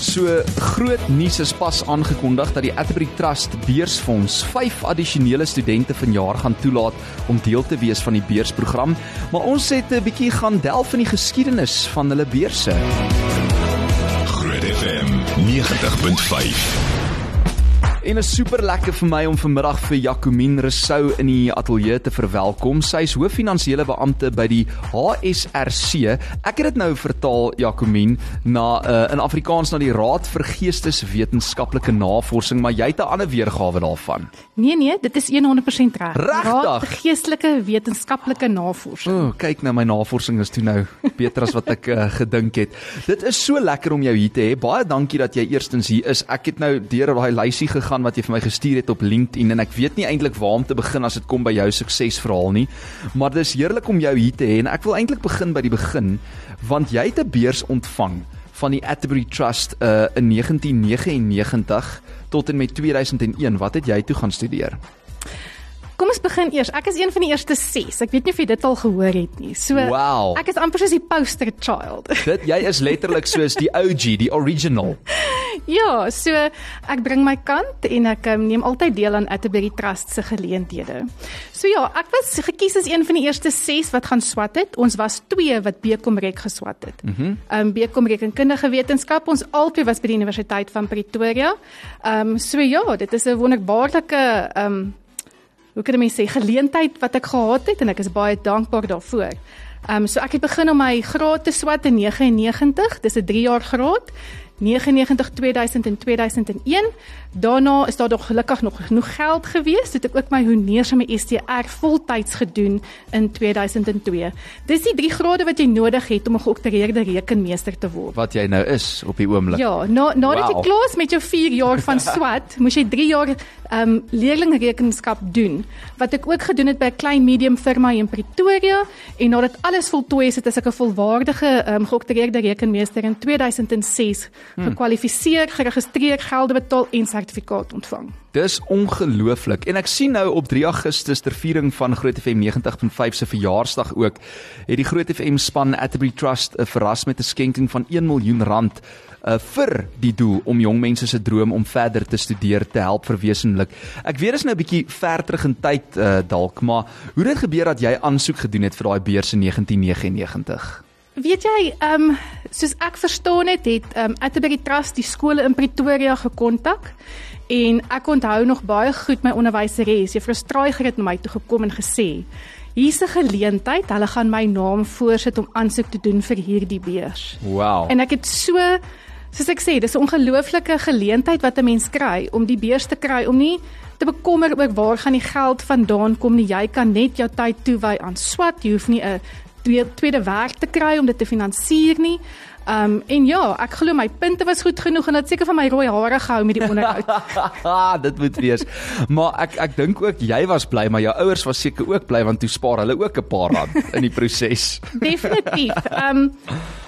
So groot nuus is pas aangekondig dat die Atterbury Trust Beursfonds 5 addisionele studente vanjaar gaan toelaat om deel te wees van die beursprogram, maar ons het 'n bietjie gaan delf in die geskiedenis van hulle beurse. Groot FM 90.5. En is super lekker vir my om vanmiddag vir Jacomien Rousseau in die ateljee te verwelkom. Sy is hooffinansiële beampte by die HSRC. Ek het dit nou vertaal Jacomien na uh, in Afrikaans na die Raad vir Geesteswetenskaplike Navorsing, maar jy het 'n ander weergawe daarvan. Nee nee, dit is 100% reg. Raad vir Geestelike Wetenskaplike Navorsing. O, oh, kyk nou my navorsing is toe nou beter as wat ek uh, gedink het. Dit is so lekker om jou hier te hê. Baie dankie dat jy eerstens hier is. Ek het nou deur daai lysie gegaan gaan wat jy vir my gestuur het op LinkedIn en ek weet nie eintlik waar om te begin as dit kom by jou suksesverhaal nie. Maar dis heerlik om jou hier te hê en ek wil eintlik begin by die begin want jy het 'n beurs ontvang van die Atterbury Trust uh, in 1999 tot en met 2001. Wat het jy toe gaan studeer? Kom ons begin eers. Ek is een van die eerste 6. Ek weet nie of jy dit al gehoor het nie. So wow. ek is amper soos die poster child. Dit jy is letterlik soos die OG, die original. ja, so ek bring my kant en ek um, neem altyd deel aan Atterbury Trust se geleenthede. So ja, ek was gekies as een van die eerste 6 wat gaan swat het. Ons was 2 wat BCom Rek geswat het. Mm um BCom Rekenkundige Wetenskap. Ons albei was by die Universiteit van Pretoria. Um so ja, dit is 'n wonderbaarlike um hoe kan ek mense sê geleentheid wat ek gehad het en ek is baie dankbaar daarvoor. Ehm um, so ek het begin om my graad te swat in 99. Dis 'n 3 jaar graad. 99 2000 en 2001. Daarna is daar nog gelukkig nog genoeg geld gewees. Het ek ook my honeurs en my STR voltyds gedoen in 2002. Dis die drie grade wat jy nodig het om 'n geoktroeëerde rekenmeester te word. Wat jy nou is op die oomblik. Ja, na nadat wow. jy klaar is met jou 4 jaar van swat, moes jy 3 jaar ehm um, leerlingrekenskap doen. Wat ek ook gedoen het by 'n klein medium firma in Pretoria en nadat alles voltooi is, het ek 'n volwaardige ehm um, geoktroeëerde rekenmeester in 2006 hmm. gekwalifiseer, geregistreer, gelde betaal en sertifikaat ontvang. Dis ongelooflik. En ek sien nou op 3 Augustus ter viering van Groot FM 90.5 se verjaarsdag ook, het die Groot FM span Atterbury Trust 'n verras met 'n skenking van 1 miljoen rand uh, vir die doel om jong mense se droom om verder te studeer te help verwesenlik. Ek weet dit is nou 'n bietjie ver terug in tyd uh, dalk, maar hoe het dit gebeur dat jy aansoek gedoen het vir daai beurs in 1999? Weet jy, ehm um, soos ek verstaan het, het ehm um, Atterbury Trust die skole in Pretoria gekontak en ek onthou nog baie goed my onderwyseres, Juffrou Straiger het na my toe gekom en gesê: "Hier's 'n geleentheid, hulle gaan my naam voorsit om aansoek te doen vir hierdie beurs." Wow. En ek het so soos ek sê, dis 'n ongelooflike geleentheid wat 'n mens kry om die beurs te kry om nie te bekommer oor waar gaan die geld vandaan kom nie. Jy kan net jou tyd toewy aan swat. Jy hoef nie 'n tweede werk te kry om dit te finansier nie. Um en ja, ek glo my punte was goed genoeg en dit seker van my rooi hare gehou met die onderhoud. dit moet wees. Maar ek ek dink ook jy was bly, maar jou ouers was seker ook bly want toe spaar hulle ook 'n paar rand in die proses. Definitief. Um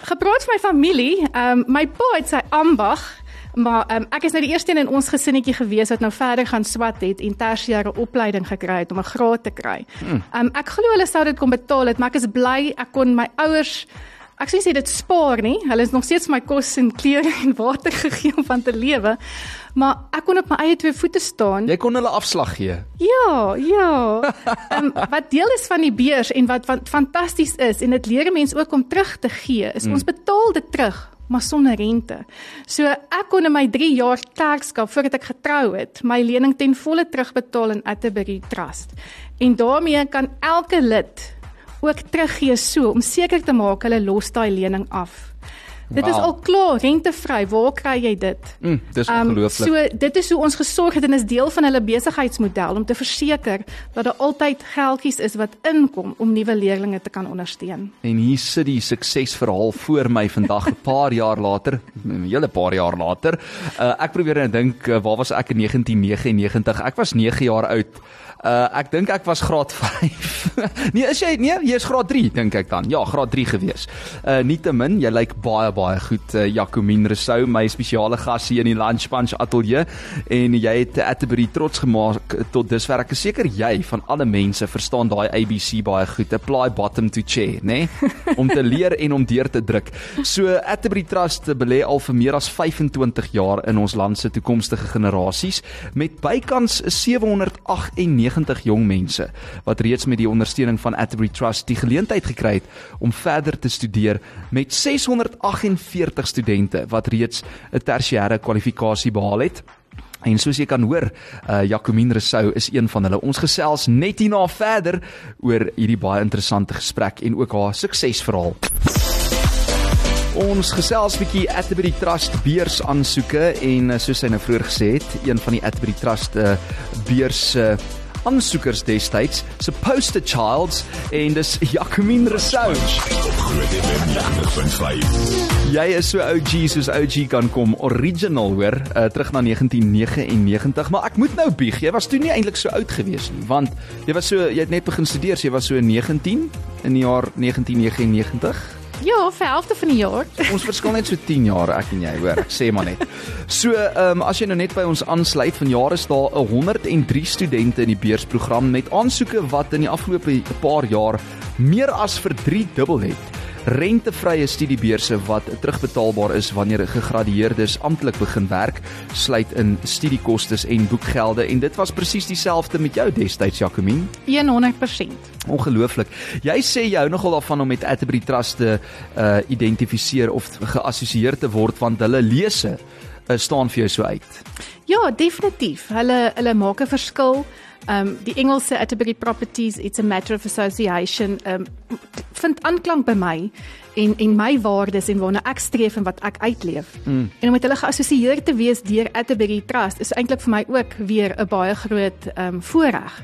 gepraat van my familie, um my pa het sy ambag Maar um, ek is nou die eerste een in ons gesinnetjie gewees wat nou verder gaan swat het en tersiêre opleiding gekry het om 'n graad te kry. Um, ek glo hulle sou dit kon betaal het, maar ek is bly ek kon my ouers ek sê dit spaar nie. Hulle is nog steeds my kos en klere en water gegee om van te lewe. Maar ek kon op my eie twee voete staan. Jy kon hulle afslag gee. Ja, ja. um, wat deel is van die beurs en wat wat fantasties is en dit leer mense ook om terug te gee, is hmm. ons betaal dit terug maar sonder rente. So ek kon in my 3 jaar klerkskap voordat ek getrou het, my lening ten volle terugbetaal in Atterbury Trust. En daarmee kan elke lid ook teruggee so om seker te maak hulle los daai lening af. Dit wow. is al klaar rentevry. Waar kry jy dit? Mm, dis ehm, ongelooflik. Um, so dit is hoe ons gesorg het en is deel van hulle besigheidsmodel om te verseker dat daar altyd geldjies is wat inkom om nuwe leerders te kan ondersteun. En hier sit die suksesverhaal voor my vandag 'n paar jaar later, 'n hele paar jaar later. Uh, ek probeer net dink uh, waar was ek in 1999? Ek was 9 jaar oud. Uh ek dink ek was graad 5. nee, is jy nee, jy is graad 3 dink ek dan. Ja, graad 3 gewees. Uh nietemin, jy lyk baie baie goed uh, Jacomien Rousseau, my spesiale gas hier in die Lunch Punch ateljee en jy het Atterbury trots gemaak tot dusver. Ek is seker jy van alle mense verstaan daai ABC baie goed. Apply bottom to chair, né? Nee? Om te leer en om deur te druk. So Atterbury Trust belê al vir meer as 25 jaar in ons land se toekomstige generasies met bykans 798 jong mense wat reeds met die ondersteuning van Atterbury Trust die geleentheid gekry het om verder te studeer met 648 studente wat reeds 'n tersiêre kwalifikasie behaal het. En soos jy kan hoor, uh Jacomien Rousseau is een van hulle. Ons gesels net hierna verder oor hierdie baie interessante gesprek en ook haar suksesverhaal. Ons gesels bietjie Atterbury Trust beurs aansoeke en uh, soos hy nou vroeër gesê het, een van die Atterbury Trust uh beurs uh aansoekers destyds se poster childs en dis Jacomien Rousseau. Jy is so OG soos OG kan kom, original hoor, uh, terug na 1999, maar ek moet nou bieg, jy was toe nie eintlik so oud gewees nie, want jy was so jy het net begin studeer, so jy was so 19 in die jaar 1999. Ja, vir helfte van die jaar. Ons verskil net so 10 jaar ek en jy, hoor. Ek sê maar net. So, ehm um, as jy nou net by ons aansluit, vanjaar is daar 103 studente in die beursprogram met aansoeke wat in die afgelope paar jaar meer as vir 3 dubbel het rentevrye studiebeurse wat terugbetaalbaar is wanneer gegradueerdes amptelik begin werk, sluit in studiekoste en boekgelde en dit was presies dieselfde met jou destyds Jacomien. 100%. Ongelooflik. Jy sê jy hou nogal daarvan om met Atterbury Trust te uh identifiseer of geassosieer te word want hulle lese uh, staan vir jou so uit. Ja, definitief. Hulle hulle maak 'n verskil. Um die Engelse Atterbury Properties, it's a matter of association. Um vind aanklank by my en en my waardes en waarna ek streef en wat ek uitleef. Mm. En om met hulle geassosieer te wees deur Atterbury Trust is eintlik vir my ook weer 'n baie groot um voorreg.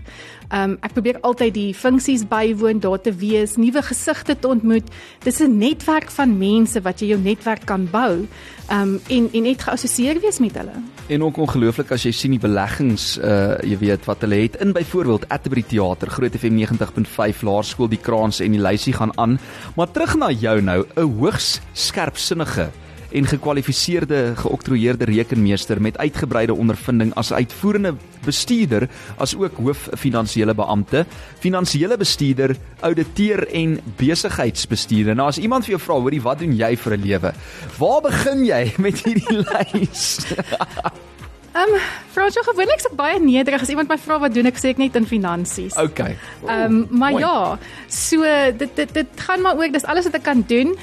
Um ek probeer altyd die funksies bywoon, daar te wees, nuwe gesigte te ontmoet. Dis 'n netwerk van mense wat jy jou netwerk kan bou. Um en en net geassosieer wees met hulle. En ook ongelooflik as jy sien die beleggings uh jy weet wat hulle het in byvoorbeeld Atterbury Theater, Groot FM 90.5 Laerskool die Kraans en die lysie gaan aan. Maar terug na jou nou, 'n hoogs skerpsinnige en gekwalifiseerde geoktroeëerde rekenmeester met uitgebreide ondervinding as uitvoerende bestuurder as ook hoof finansiële beampte, finansiële bestuurder, ouditeur en besigheidsbestuurder. Nou as iemand vir jou vra, hoorie, wat doen jy vir 'n lewe? Waar begin jy met hierdie lys? Ehm, um, jy gewoonlik so baie nederig as iemand my vra wat doen ek sê ek net in finansies. Okay. Ehm, um, maar Mooi. ja, so dit dit dit gaan maar ook dis alles wat ek kan doen.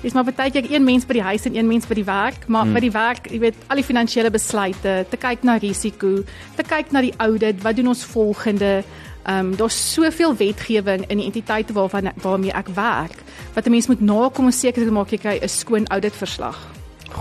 Dis maar baie keer een mens by die huis en een mens by die werk, maar hmm. by die werk, jy weet, al die finansiële besluite, te kyk na risiko, te kyk na die audit, wat doen ons volgende? Ehm um, daar's soveel wetgewing in die entiteite waarvan waarmee ek werk wat 'n mens moet nakom om seker te maak jy kry 'n skoon auditverslag.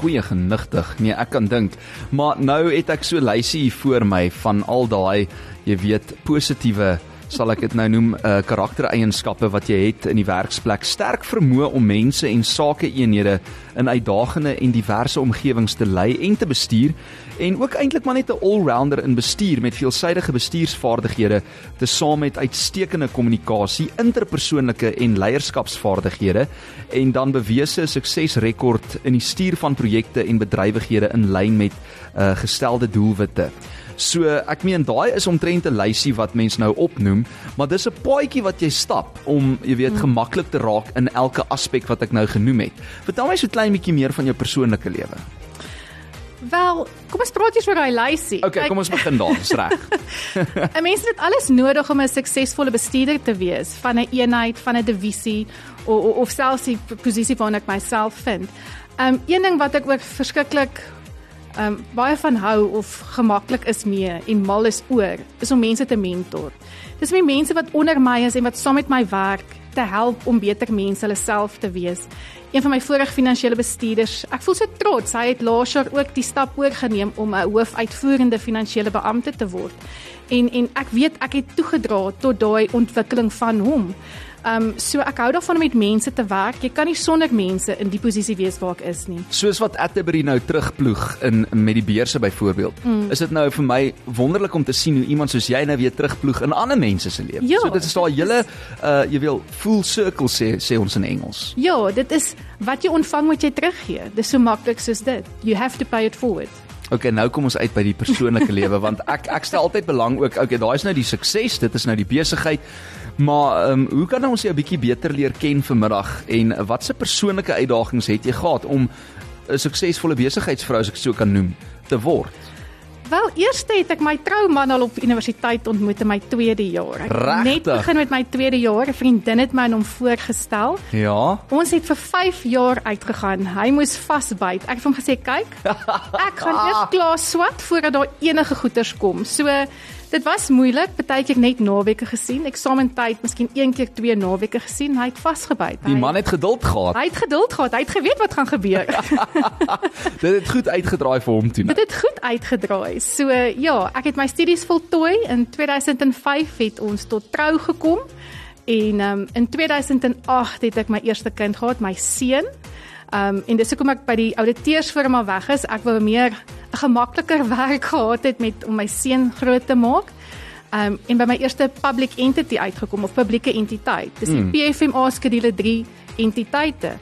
Goeie genigtig. Nee, ek kan dink. Maar nou het ek so lysie hier voor my van al daai, jy weet, positiewe sal ek dit nou noem 'n uh, karaktereienskappe wat jy het in die werksplek. Sterk vermoë om mense en sakeeenhede in uitdagende en diverse omgewings te lei en te bestuur en ook eintlik maar net 'n all-rounder in bestuur met veelsidige bestuursvaardighede te saam met uitstekende kommunikasie, interpersoonlike en leierskapsvaardighede en dan bewese suksesrekord in die stuur van projekte en bedrywighede in lyn met uh, gestelde doelwitte. So ek meen daai is omtrent 'n lysie wat mens nou opnoem, maar dis 'n paadjie wat jy stap om jy weet hmm. gemaklik te raak in elke aspek wat ek nou genoem het. Vertel my so klein bietjie meer van jou persoonlike lewe. Wel, kom ons praat eers oor daai lysie. Okay, kom ons begin daar, dis reg. 'n Mens het alles nodig om 'n suksesvolle bestuurder te wees van 'n een eenheid, van 'n divisie of of, of selfs die posisie waarna ek myself vind. Um een ding wat ek ook verskriklik um baie van hou of gemaklik is mee en mal is oor is om mense te mentor. Dis my mense wat onder my is en wat saam met my werk te help om beter mense hulle self te wees. Een van my vorige finansiële bestuurders, ek voel so trots, hy het laas jaar ook die stap oorgeneem om 'n hoofuitvoerende finansiële beampte te word. En en ek weet ek het toegedra tot daai ontwikkeling van hom. Ehm um, so ek hou daarvan om met mense te werk. Jy kan nie sonder mense in die posisie wees waar ek is nie. Soos wat Atterbury nou terugploeg in met die beurse byvoorbeeld. Mm. Is dit nou vir my wonderlik om te sien hoe iemand soos jy nou weer terugploeg in ander mense se lewe. Ja, so dit is daai hele uh jy wil full circle sê sê ons in Engels. Ja, dit is wat jy ontvang wat jy teruggee. Dis so maklik soos dit. You have to pay it forward. Okay, nou kom ons uit by die persoonlike lewe want ek ek stel altyd belang ook. Okay, daai is nou die sukses, dit is nou die besigheid. Maar ehm um, hoe kan ons jou 'n bietjie beter leer ken vanmiddag en watse persoonlike uitdagings het jy gehad om 'n suksesvolle besigheidsvrou as ek so kan noem te word? Wel, eers het ek my trouman al op universiteit ontmoet in my tweede jaar. Ek het net begin met my tweede jaar. 'n Vriendin het my aan hom voorgestel. Ja. Ons het vir 5 jaar uitgegaan. Hy moes vasbyt. Ek het hom gesê, "Kyk, ek gaan eers klaar swat voordat daar enige goeters kom." So Dit was moeilik, partykeer net naweke gesien, eksamentyd, miskien een keer twee naweke gesien, hy het vasgebyt. Die man het geduld gehad. Hy het geduld gehad, hy het geweet wat gaan gebeur. dit het goed uitgedraai vir hom toe. Dit het goed uitgedraai. So ja, ek het my studies voltooi in 2005 het ons tot trou gekom. En um, in 2008 het ek my eerste kind gehad, my seun. Um en dis hoekom ek by die ouditeursfirma weg is. Ek wou meer gemakliker werk gehad het met om my seun groot te maak. Um en by my eerste public entity uitgekom of publieke entiteit. Dis die mm. PFMA skedule 3 entiteite.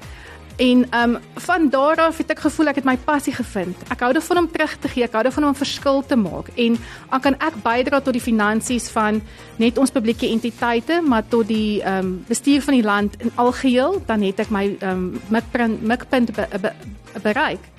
En um van daar af het ek gevoel ek het my passie gevind. Ek hou daarvan om terug te gee, ek hou daarvan om 'n verskil te maak en dan kan ek bydra tot die finansies van net ons publieke entiteite, maar tot die um bestuur van die land in algeheel, dan het ek my um mikpunt mikpunt be, be, bereik.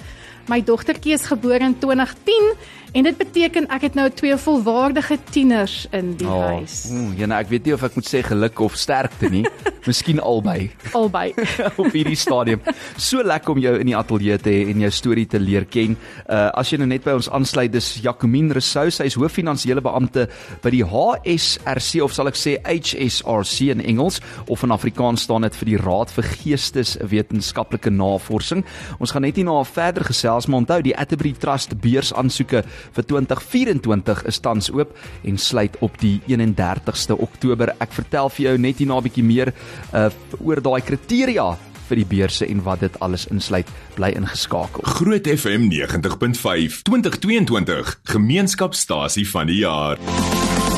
My dogtertjie is gebore in 2010 En dit beteken ek het nou twee volwaardige tieners in die oh, huis. Ooh, ja, nou ek weet nie of ek moet sê geluk of sterkte nie. Miskien albei. Albei. op hierdie stadium. So lekker om jou in die ateljee te hê en jou storie te leer ken. Uh as jy nou net by ons aansluit, dis Jacomine Rousseau, sy is hooffinansiële beampte by die HSRC of sal ek sê HSRC in Engels of in Afrikaans staan dit vir die Raad vir Geesteswetenskaplike Navorsing. Ons gaan net hierna verder gesels, maar onthou die Atterbury Trust beurs aansoeke vir 2024 is tans oop en sluit op die 31ste Oktober. Ek vertel vir jou net hierna 'n bietjie meer uh oor daai kriteria vir die beurse en wat dit alles insluit. Bly ingeskakel. Groot FM 90.5 2022 Gemeenskapstasie van die jaar.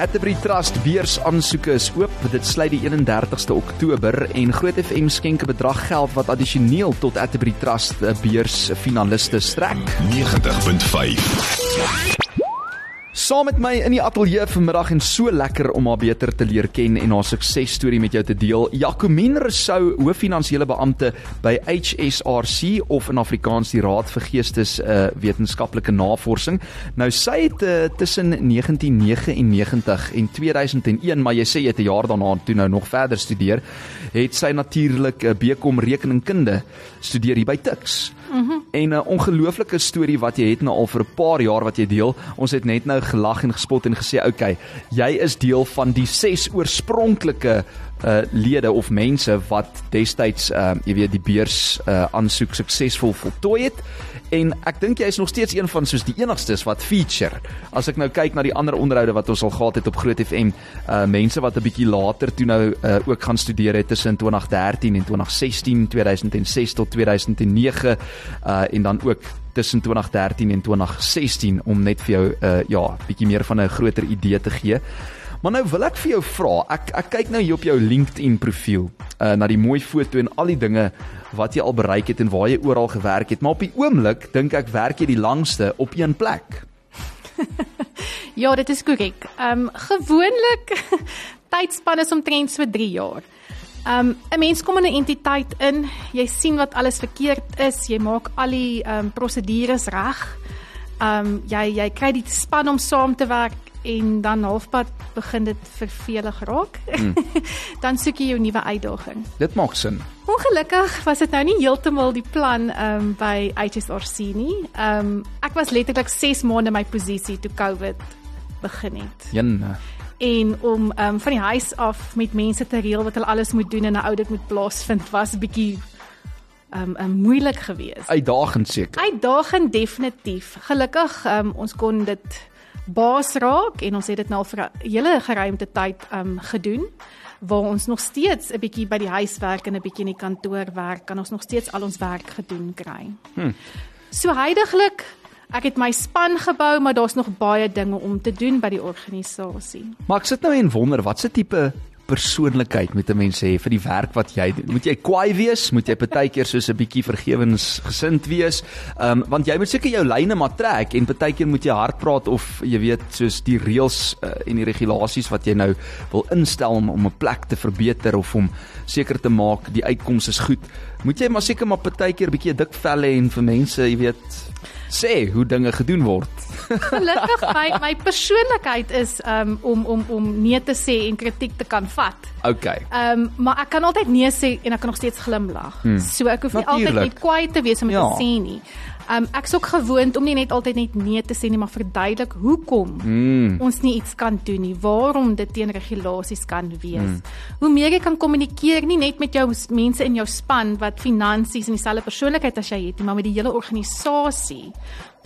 Atterbury Trust beurs aansoeke is oop. Dit sluit die 31ste Oktober en Groot FM skenk 'n bedrag geld wat addisioneel tot Atterbury Trust beurs finaliste strek. 90.5 Saam met my in die ateljee vanmiddag en so lekker om haar beter te leer ken en haar suksesstorie met jou te deel. Jacomine Rousseau, hooffinansiële beampte by HSRC of in Afrikaans die Raad vir Geestes uh, Wetenskaplike Navorsing. Nou sy het uh, tussen 1999 en 2001, maar jy sê jy het 'n jaar daarna toe nou nog verder studeer, het sy natuurlik 'n uh, BCom rekeningkunde studeer hier by Tuks. Mm -hmm. En 'n ongelooflike storie wat jy het nou al vir 'n paar jaar wat jy deel. Ons het net nou gelag en gespot en gesê, "Oké, okay, jy is deel van die ses oorspronklike uh lede of mense wat destyds uh jy weet die beurs uh aansoek suksesvol voltooi het." En ek dink jy is nog steeds een van soos die enigstes wat feature. As ek nou kyk na die ander onderhoude wat ons al gehad het op Groot FM, uh mense wat 'n bietjie later toe nou uh ook gaan studeer het tussen 2013 en 2016, 2006 tot 2009 uh en dan ook tussen 2013 en 2016 om net vir jou uh ja, bietjie meer van 'n groter idee te gee. Maar nou wil ek vir jou vra, ek ek kyk nou hier op jou LinkedIn profiel, uh na die mooi foto en al die dinge wat jy al bereik het en waar jy oral gewerk het, maar op die oomblik dink ek werk jy die langste op een plek. ja, dit is korrek. Ehm um, gewoonlik tydspanne is omtrent so 3 jaar. Ehm um, 'n mens kom in 'n entiteit in, jy sien wat alles verkeerd is, jy maak al die ehm um, prosedures reg. Ehm um, jy jy kry die span om saam te werk en dan halfpad begin dit vervelig raak. Hmm. dan soek jy jou nuwe uitdaging. Dit maak sin. Ongelukkig was dit nou nie heeltemal die plan um, by HSRC nie. Um, ek was letterlik 6 maande my posisie toe COVID begin het. Jenne. En om um, van die huis af met mense te reël wat hulle alles moet doen en 'n audit moet plaasvind was 'n bietjie um, um moeilik geweest. Uitdagend seker. Uitdagend definitief. Gelukkig um, ons kon dit baas raak en ons het dit nou vir 'n hele geruimte tyd um gedoen waar ons nog steeds 'n bietjie by die huis werk en 'n bietjie in die kantoor werk, kan ons nog steeds al ons werk gedoen kry. Hm. So heidaglik Ek het my span gebou, maar daar's nog baie dinge om te doen by die organisasie. Maar ek sit nou en wonder watse tipe persoonlikheid moet 'n mens hê vir die werk wat jy doen. Moet jy kwaai wees? Moet jy partykeer soos 'n bietjie vergewensgesind wees? Ehm um, want jy moet seker jou lyne maar trek en partykeer moet jy hard praat of jy weet soos die reëls uh, en die regulasies wat jy nou wil instel om om 'n plek te verbeter of om seker te maak die uitkomste is goed. Moet jy maar seker maar partykeer bietjie dik velle en vir mense, jy weet, sê hoe dinge gedoen word. Gelukkig my my persoonlikheid is um om om om nee te sê en kritiek te kan vat. Okay. Um maar ek kan altyd nee sê en ek kan nog steeds glimlag. Hmm. So ek hoef nie Natuurlijk. altyd net kwaai te wees om ja. te sê nie. Um ek's ook gewoond om nie net altyd net nee te sê nie, maar verduidelik hoekom hmm. ons nie iets kan doen nie, waarom dit teen regulasies kan wees. Hmm. Hoe meer jy kan kommunikeer nie net met jou mense in jou span wat finansies en dieselfde persoonlikheid as jy het nie, maar met die hele organisasie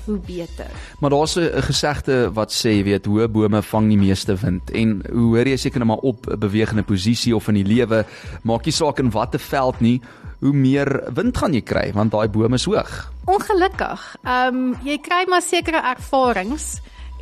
hoe beter. Maar daar's 'n gesegde wat sê, jy weet, hoë bome vang die meeste wind en hoe hoor jy seker net maar op 'n bewegende posisie of in die lewe, maak nie saak in watter veld nie, hoe meer wind gaan jy kry want daai bome is hoog. Ongelukkig. Ehm um, jy kry maar sekere ervarings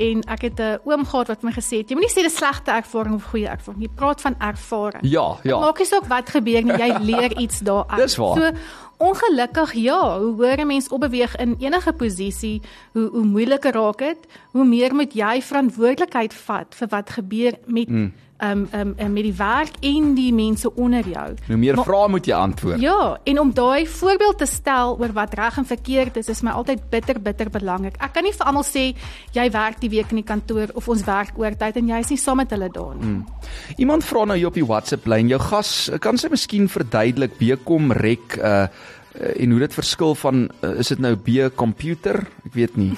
en ek het 'n oom gehad wat my gesê het jy moenie sê dis slegte ervaring of goeie ervaring jy praat van ervaring. Ja ja. Maak nie saak wat gebeur nie jy leer iets daaruit. Dis waar. So ongelukkig ja hoe hoor 'n mens opbeweeg in enige posisie hoe hoe moeiliker raak dit hoe meer moet jy verantwoordelikheid vat vir wat gebeur met mm um um, um met die werk en die mense onder jou. Nou meer vrae moet jy antwoord. Ja, en om daai voorbeeld te stel oor wat reg en verkeerd is, is my altyd bitter bitter belangrik. Ek kan nie vir almal sê jy werk die week in die kantoor of ons werk oortyd en jy is nie saam met hulle daar nie. Hmm. Iemand vra nou hier op die WhatsApp lyn, jou gas, kan sy miskien verduidelik Bekom rek uh en hoe dit verskil van uh, is dit nou B computer? Ek weet nie.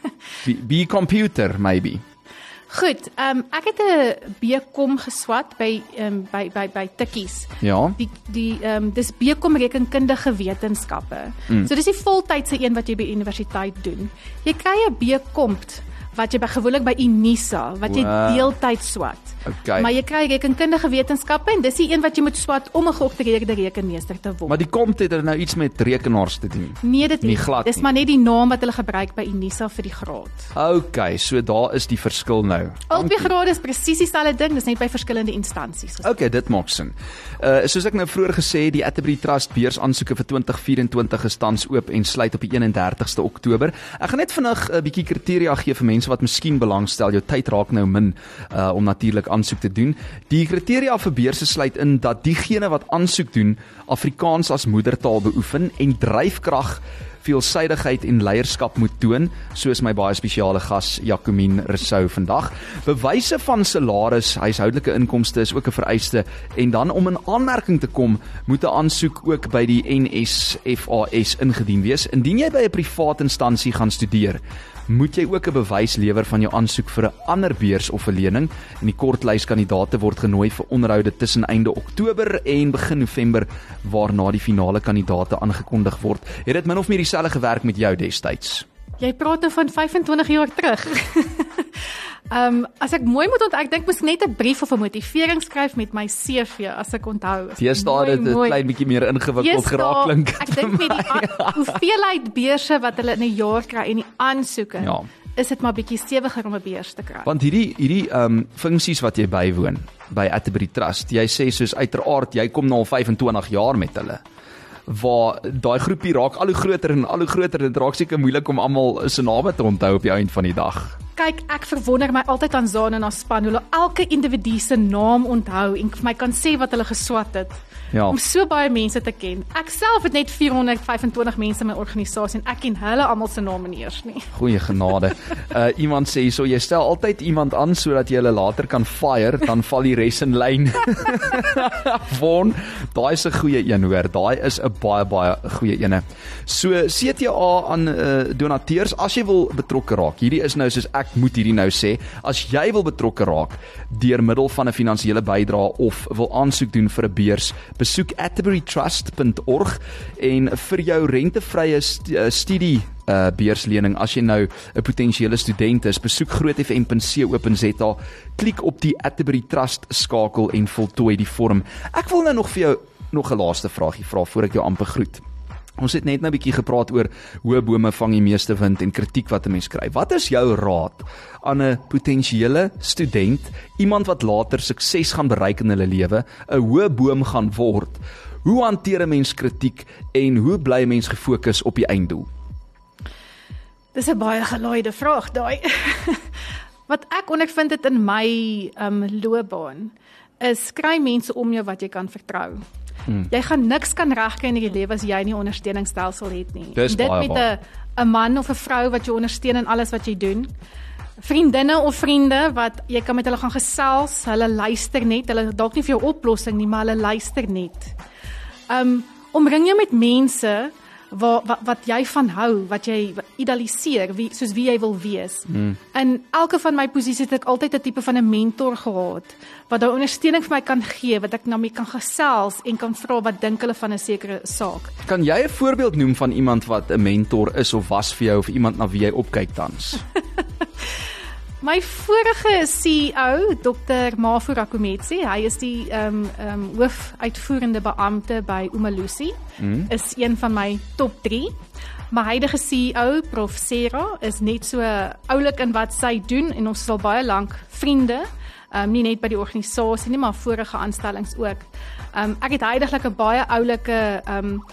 B, B computer maybe. Goed, ehm um, ek het 'n BCom geswat by ehm um, by by by Tikkies. Ja. Die die ehm um, dis BCom rekenkundige wetenskappe. Mm. So dis die voltydse een wat jy by universiteit doen. Jy kry 'n BCom wat jy by gewoonlik by Unisa wat jy wow. deeltyd swat. Okay. Maar jy kry rekenkundige wetenskappe en dis die een wat jy moet swat om 'n geoktreerde rekenmeester te word. Maar die kom dit er nou iets met rekenaars te doen. Nee, dit nie. Glad dis maar net die naam wat hulle gebruik by Unisa vir die graad. Okay, so daar is die verskil nou. Albei grade is presies dieselfde ding, dis net by verskillende instansies. Okay, dit maak sin. Uh soos ek nou vroeër gesê het, die Atterbury Trust beurs aansoeke vir 2024 is tans oop en sluit op die 31ste Oktober. Ek gaan net vinnig 'n bietjie kriteria gee vir mense wat miskien belangstel. Jou tyd raak nou min uh om natuurlik aansoek te doen. Die kriteria vir beurse sluit in dat diegene wat aansoek doen Afrikaans as moedertaal beoefen en dryfkrag veelsidigheid en leierskap moet toon, soos my baie spesiale gas Jacomien Rousseau vandag. Bewyse van salaris, huishoudelike inkomste is ook 'n vereiste en dan om in aanmerking te kom, moet 'n aansoek ook by die NSFAS ingedien wees. Indien jy by 'n privaat instansie gaan studeer, moet jy ook 'n bewys lewer van jou aansoek vir 'n ander beurs of 'n lening en die kortlys kandidaate word genooi vir onderhoude tussen einde Oktober en begin November waarna die finale kandidaate aangekondig word. Het dit min of meer dieselfde gewerk met jou destyds? Jy praat nou van 25 jaar terug. Ehm um, as ek mooi moet onthou, ek dink mos net 'n brief of 'n motivering skryf met my CV as ek onthou. Jy staan dit 'n klein bietjie meer ingewikkeld geraak klink. Ek dink met die ja. hoeveelheid beurse wat hulle in 'n jaar kry en die aansoeke. Ja. Is dit maar bietjie stewiger om 'n beurs te kry. Want hierdie hierdie ehm um, funksies wat jy bywoon by Atterbury Trust, jy sê soos uiteraard jy kom nou al 25 jaar met hulle waar daai groepie raak al hoe groter en al hoe groter dit raak seker moeilik om almal se name te onthou op die einde van die dag kyk, ek verwonder my altyd aan Zane en haar span hoe hulle elke individu se naam onthou en vir my kan sê wat hulle geswat het. Ja. Om so baie mense te ken. Ek self het net 425 mense in my organisasie en ek ken hulle almal se name nie eers nie. Goeie genade. uh iemand sê so jy stel altyd iemand aan sodat jy hulle later kan fire, dan val die res in lyn. Von, daai is 'n goeie een hoor. Daai is 'n baie baie goeie ene. So CTA aan uh donateurs as jy wil betrokke raak. Hierdie is nou soos ek moet hierdie nou sê, as jy wil betrokke raak deur middel van 'n finansiële bydrae of wil aansoek doen vir 'n beurs, besoek atterburytrust.org en vir jou rentevrye st uh, studie uh beurslening as jy nou 'n potensiële student is. Besoek grootfm.co.za, klik op die Atterbury Trust skakel en voltooi die vorm. Ek wil nou nog vir jou nog 'n laaste vraagie vra voor ek jou amper groet. Ons het net nou 'n bietjie gepraat oor hoë bome vang die meeste wind en kritiek wat 'n mens kry. Wat is jou raad aan 'n potensiële student, iemand wat later sukses gaan bereik in hulle lewe, 'n hoë boom gaan word? Hoe hanteer 'n mens kritiek en hoe bly 'n mens gefokus op die einddoel? Dis 'n baie gelaaide vraag daai. wat ek ondervind het in my um loopbaan is kry mense om jou wat jy kan vertrou. Hmm. Jy gaan niks kan regkry in die lewe as jy nie ondersteuningsstelsel het nie. Dis Dit met. 'n 'n man of 'n vrou wat jou ondersteun in alles wat jy doen. Vriendinne of vriende wat jy kan met hulle gaan gesels, hulle luister net, hulle dalk nie vir jou oplossing nie, maar hulle luister net. Um omring jou met mense wat wat wat jy van hou, wat jy idealiseer, wie soos wie jy wil wees. Mm. In elke van my posisies het ek altyd 'n tipe van 'n mentor gehad wat daai ondersteuning vir my kan gee, wat ek na my kan gesels en kan vra wat dink hulle van 'n sekere saak. Kan jy 'n voorbeeld noem van iemand wat 'n mentor is of was vir jou of iemand na wie jy opkyk tans? My vorige CEO, Dr. Mafura Kometsi, hy is die ehm um, ehm um, hoofuitvoerende beampte by Umalusi. Mm. Is een van my top 3. My huidige CEO, Prof Sera, is net so oulik in wat sy doen en ons is al baie lank vriende. Ehm um, nie net by die organisasie nie, maar vorige aanstellings ook. Ehm um, ek het heidaglik 'n baie oulike ehm um,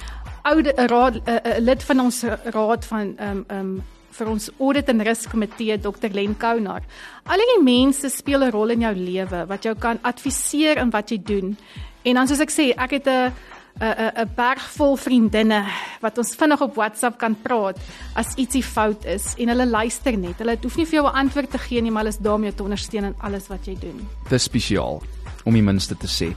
oude raad 'n lid van ons raad van ehm um, ehm um, vir ons audit en risk komitee Dr Len Kounar. Al die mense speel 'n rol in jou lewe wat jou kan adviseer in wat jy doen. En dan soos ek sê, ek het 'n 'n 'n berg vol vriendinne wat ons vinnig op WhatsApp kan praat as ietsie fout is en hulle luister net. Hulle hoef nie vir jou 'n antwoord te gee nie, maar hulle is daar om jou te ondersteun in alles wat jy doen. Dis spesiaal om die minste te sê.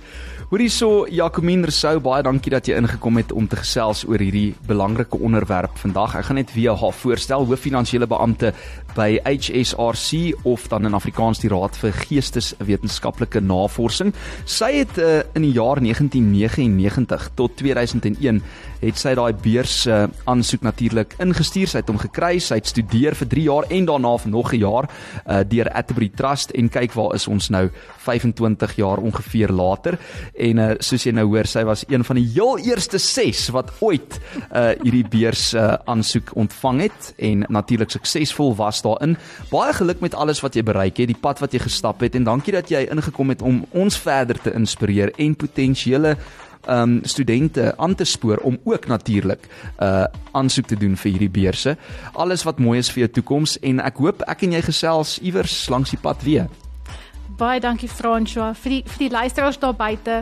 Hoorie so Jacomien Rousseau, baie dankie dat jy ingekom het om te gesels oor hierdie belangrike onderwerp vandag. Ek gaan net weer haar voorstel, hoof finansiële beampte by HSRC of dan in Afrikaans die Raad vir Geesteswetenskaplike Navorsing. Sy het uh, in die jaar 1999 tot 2001 het sy daai beurs uh, aansoek natuurlik ingestuur. Sy het hom gekry. Sy het studeer vir 3 jaar en daarna vir nog 'n jaar uh, deur Atterbury Trust en kyk waar is ons nou 25 jaar ongeveer later. En uh, soos jy nou hoor, sy was een van die heel eerste 6 wat ooit uh, hierdie beurs uh, aansoek ontvang het en natuurlik suksesvol was daarin. Baie geluk met alles wat jy bereik het, die pad wat jy gestap het en dankie dat jy ingekom het om ons verder te inspireer en potensiële um studente aan te spoor om ook natuurlik uh aansoek te doen vir hierdie beurse. Alles wat mooi is vir jou toekoms en ek hoop ek en jy gesels iewers langs die pad weer. Baie dankie François vir die vir die luisteraars daar buite.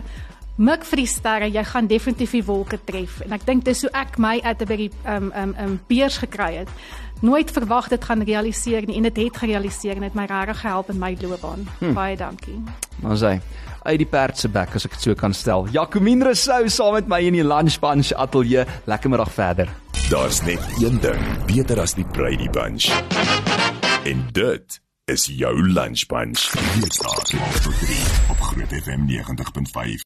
Mik vir die sterre, jy gaan definitief die wolke tref. En ek dink dis hoe ek my Atterbury um um um beurs gekry het. Nooit verwag dit gaan realiseer nie en dit het, het gerealiseer en het my regtig gehelp in my loopbaan. Hmm. Baie dankie. Maar sê uit die perd se bek as ek dit so kan stel. Jacomien Rousseau saam met my in die Lunch Bunch ateljee. Lekker middag verder. Daar's net een ding beter as die Brady Bunch. En dit is jou Lunch Bunch. Hier staan op Groot FM 90.5.